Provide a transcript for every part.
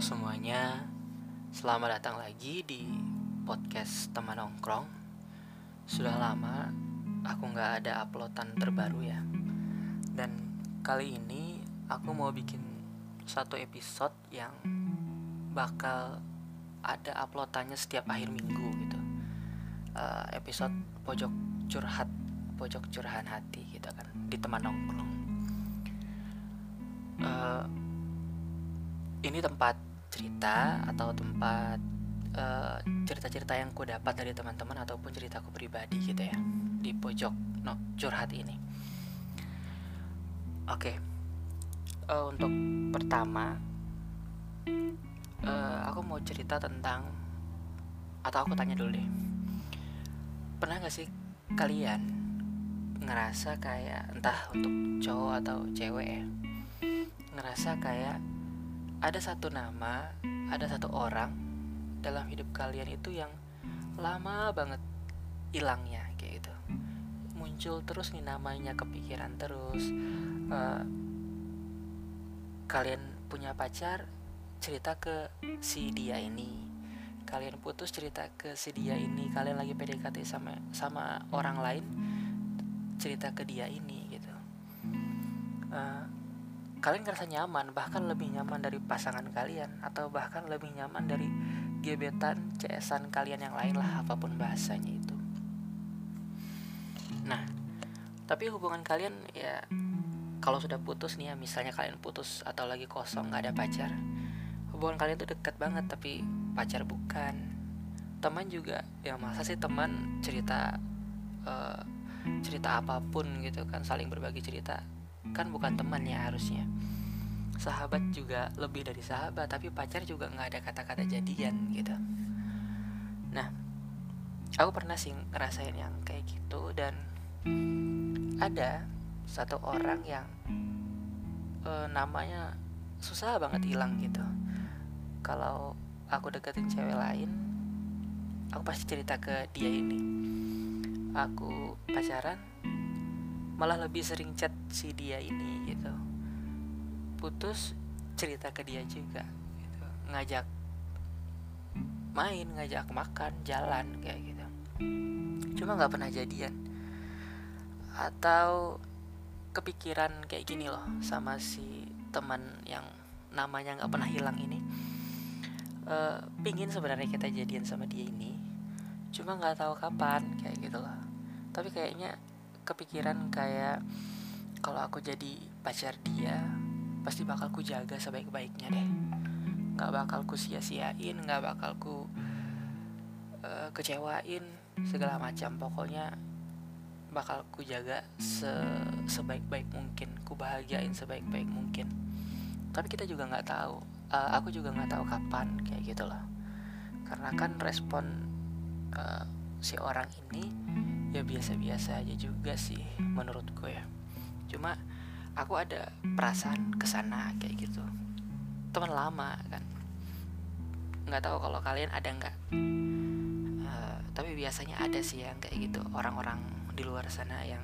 Semuanya, selamat datang lagi di podcast teman nongkrong. Sudah lama aku nggak ada uploadan terbaru ya. Dan kali ini aku mau bikin satu episode yang bakal ada uploadannya setiap akhir minggu gitu. Uh, episode pojok curhat, pojok curahan hati gitu kan di teman nongkrong. Uh, ini tempat cerita atau tempat eh, cerita-cerita yang ku dapat dari teman-teman ataupun ceritaku pribadi gitu ya di pojok no, curhat ini. Oke, okay. uh, eh, untuk pertama uh, aku mau cerita tentang atau aku tanya dulu deh, pernah gak sih kalian ngerasa kayak entah untuk cowok atau cewek ya ngerasa kayak ada satu nama, ada satu orang dalam hidup kalian itu yang lama banget hilangnya kayak gitu. Muncul terus nih namanya kepikiran terus. Uh, kalian punya pacar cerita ke si dia ini. Kalian putus cerita ke si dia ini. Kalian lagi PDKT sama sama orang lain cerita ke dia ini gitu. Uh, kalian ngerasa nyaman bahkan lebih nyaman dari pasangan kalian atau bahkan lebih nyaman dari gebetan CS-an kalian yang lain lah apa pun bahasanya itu. Nah tapi hubungan kalian ya kalau sudah putus nih ya misalnya kalian putus atau lagi kosong nggak ada pacar hubungan kalian tuh dekat banget tapi pacar bukan. Teman juga ya masa sih teman cerita uh, cerita apa pun gitu kan saling berbagi cerita kan bukan teman ya harusnya. Sahabat juga lebih dari sahabat tapi pacar juga nggak ada kata-kata jadian gitu. Nah aku pernah sih ngerasain yang kayak gitu dan ada satu orang yang e, namanya susah banget hilang gitu. Kalau aku deketin cewek lain aku pasti cerita ke dia ini. Aku pacaran malah lebih sering chat si dia ini gitu. Putus cerita ke dia juga gitu. Ngajak main ngajak makan jalan kayak gitu. Cuma nggak pernah jadian. Atau kepikiran kayak gini loh sama si teman yang namanya nggak pernah hilang ini. Uh, pingin sebenarnya kita jadian sama dia ini cuma nggak tahu kapan kayak gitu loh. Tapi kayaknya kepikiran kayak kalau aku jadi pacar dia pasti bakal ku jaga sebaik-baiknya deh. Nggak bakal ku sia-siain nggak bakal ku uh, kecewain segala macam. Pokoknya bakal ku jaga se sebaik-baik mungkin ku bahagiain sebaik-baik mungkin. Tapi kita juga nggak tahu uh, aku juga nggak tahu kapan kayak gitu loh. Karena kan respon uh, si orang ini ya biasa-biasa aja juga sih menurutku ya. Cuma aku ada perasaan ke sana kayak gitu. Teman lama kan. Nggak tahu kalau kalian ada nggak. Uh, tapi biasanya ada sih yang kayak gitu. Orang-orang di luar sana yang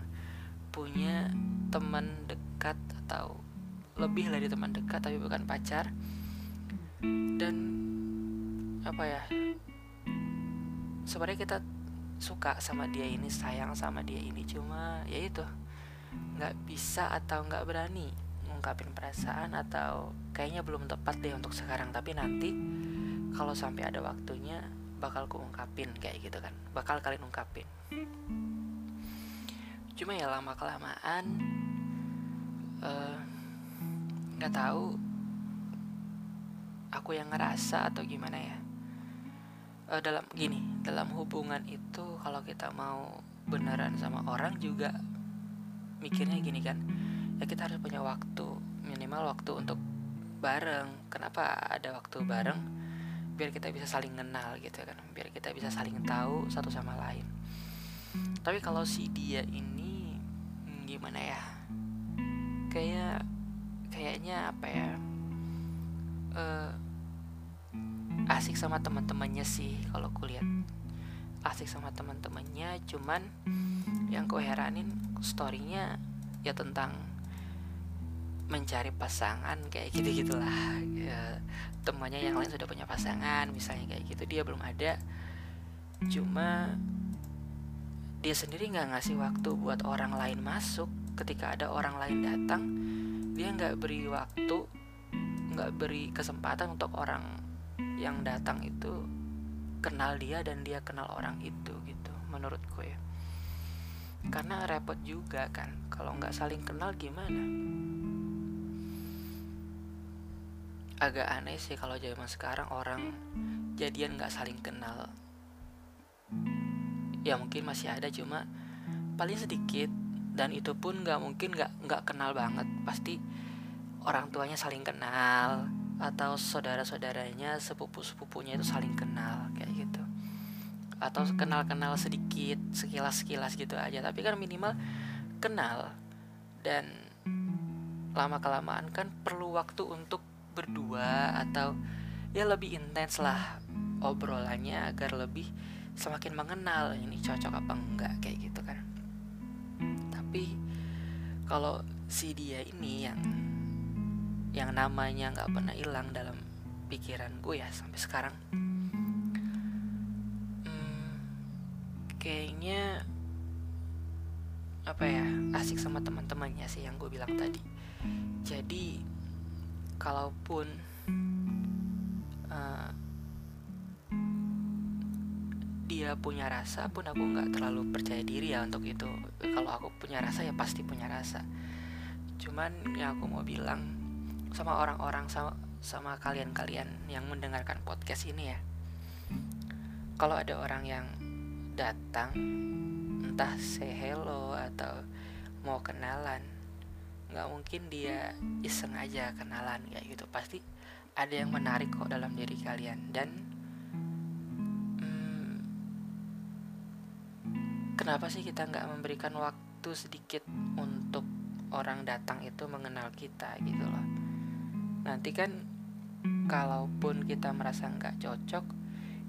punya teman dekat atau lebih dari teman dekat tapi bukan pacar. Dan apa ya sebenarnya kita suka sama dia ini sayang sama dia ini. Cuma ya itu nggak bisa atau nggak berani ngungkapin perasaan atau kayaknya belum tepat deh untuk sekarang. Tapi nanti kalau sampai ada waktunya bakal ku ungkapin kayak gitu kan. Bakal kalian ungkapin. Cuma ya lama kelamaan eh, nggak uh, tahu aku yang ngerasa atau gimana ya uh, dalam gini dalam hubungan itu kalau kita mau beneran sama orang juga mikirnya gini kan ya kita harus punya waktu minimal waktu untuk bareng. Kenapa ada waktu bareng? Biar kita bisa saling kenal gitu kan biar kita bisa saling tahu satu sama lain. Tapi kalau si dia ini hmm, gimana ya? Kayak kayaknya apa ya? Uh, asik sama teman-temannya sih kalau kulihat. Asik sama teman-temannya cuman yang ku heranin storynya ya tentang mencari pasangan kayak gitu gitulah. Ya, temannya yang lain sudah punya pasangan misalnya kayak gitu dia belum ada. Cuma dia sendiri nggak ngasih waktu buat orang lain masuk. Ketika ada orang lain datang dia nggak beri waktu nggak beri kesempatan untuk orang yang datang itu kenal dia dan dia kenal orang itu gitu menurutku ya karena repot juga kan kalau nggak saling kenal gimana? Agak aneh sih kalau zaman sekarang orang jadian nggak saling kenal. Ya mungkin masih ada cuma paling sedikit dan itu pun nggak mungkin nggak nggak kenal banget. Pasti orang tuanya saling kenal atau saudara-saudaranya sepupu-sepupunya itu saling kenal kayak gitu. Atau kenal-kenal sedikit sekilas-sekilas gitu aja. Tapi kan minimal kenal. Dan lama kelamaan kan perlu waktu untuk berdua atau ya lebih intens lah obrolannya agar lebih semakin mengenal ini cocok apa enggak kayak gitu kan. Tapi kalau si dia ini yang yang namanya nggak pernah hilang dalam pikiran gue ya sampai sekarang. Hmm, kayaknya apa ya asik sama teman-temannya sih yang gue bilang tadi. Jadi kalaupun uh, dia punya rasa pun aku nggak terlalu percaya diri ya untuk itu. Kalau aku punya rasa ya pasti punya rasa. Cuman yang aku mau bilang sama orang-orang sama sama kalian-kalian yang mendengarkan podcast ini ya. Kalau ada orang yang datang entah say hello atau mau kenalan, nggak mungkin dia iseng aja kenalan kayak gitu. Pasti ada yang menarik kok dalam diri kalian dan hmm, kenapa sih kita nggak memberikan waktu sedikit untuk orang datang itu mengenal kita gitu loh nanti kan kalaupun kita merasa nggak cocok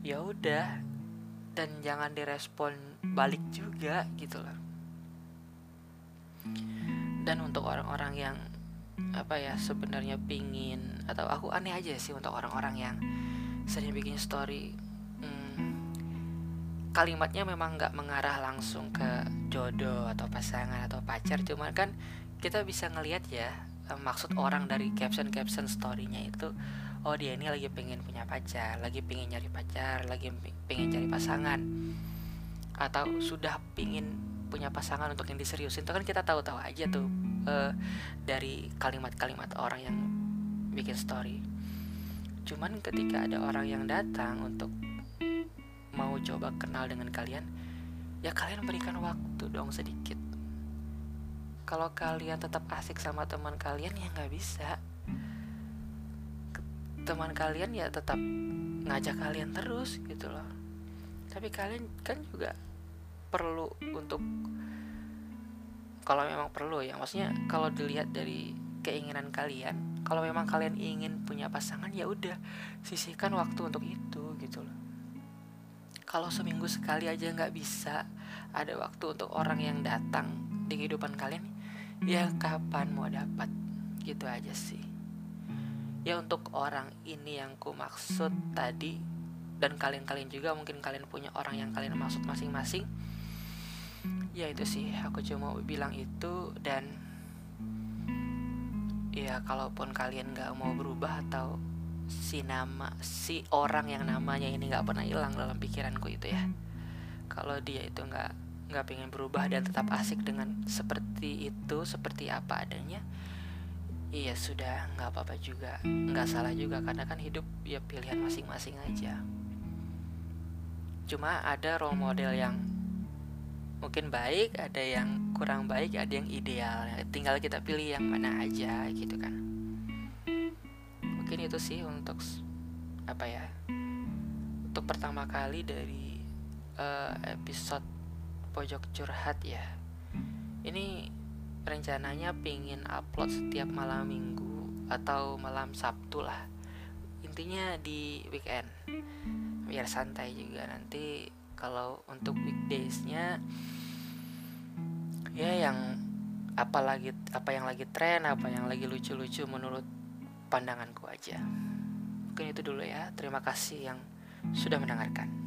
ya udah. Dan jangan direspon balik juga gitu loh. Dan untuk orang-orang yang apa ya sebenarnya pingin atau aku aneh aja sih untuk orang-orang yang sering bikin story. Hmm, kalimatnya memang nggak mengarah langsung ke jodoh atau pasangan atau pacar. Cuman kan kita bisa ngelihat ya uh, maksud orang dari caption caption storynya itu oh dia ini lagi pengen punya pacar lagi pengen nyari pacar lagi pengen cari pasangan. Atau sudah pengen punya pasangan untuk yang diseriusin. Itu kan kita tahu-tahu aja tuh uh, dari kalimat-kalimat orang yang bikin story. Cuman ketika ada orang yang datang untuk mau coba kenal dengan kalian ya kalian berikan waktu dong sedikit kalau kalian tetap asik sama teman kalian ya nggak bisa. Teman kalian ya tetap ngajak kalian terus gitu loh. Tapi kalian kan juga perlu untuk kalau memang perlu ya maksudnya kalau dilihat dari keinginan kalian kalau memang kalian ingin punya pasangan ya udah sisihkan waktu untuk itu gitu loh. Kalau seminggu sekali aja nggak bisa ada waktu untuk orang yang datang di kehidupan kalian ya kapan mau dapat? Gitu aja sih. Ya untuk orang ini yang ku maksud tadi dan kalian-kalian juga mungkin kalian punya orang yang kalian maksud masing-masing ya itu sih. Aku cuma bilang itu dan ya kalaupun kalian nggak mau berubah atau si nama si orang yang namanya ini nggak pernah hilang dalam pikiranku itu ya. Kalau dia itu nggak nggak pengen berubah dan tetap asik dengan seperti itu seperti apa adanya iya sudah nggak apa-apa juga. Nggak salah juga karena kan hidup ya pilihan masing-masing aja. Cuma ada role model yang mungkin baik ada yang kurang baik ada yang ideal. Tinggal kita pilih yang mana aja gitu kan. Mungkin itu sih untuk apa ya untuk pertama kali dari uh, episode pojok curhat ya. Ini rencananya pingin upload setiap malam minggu atau malam sabtu lah. Intinya di weekend. Biar santai juga nanti kalau untuk weekdaysnya ya yang apa lagi apa yang lagi tren apa yang lagi lucu-lucu menurut pandanganku aja. Mungkin itu dulu ya. Terima kasih yang sudah mendengarkan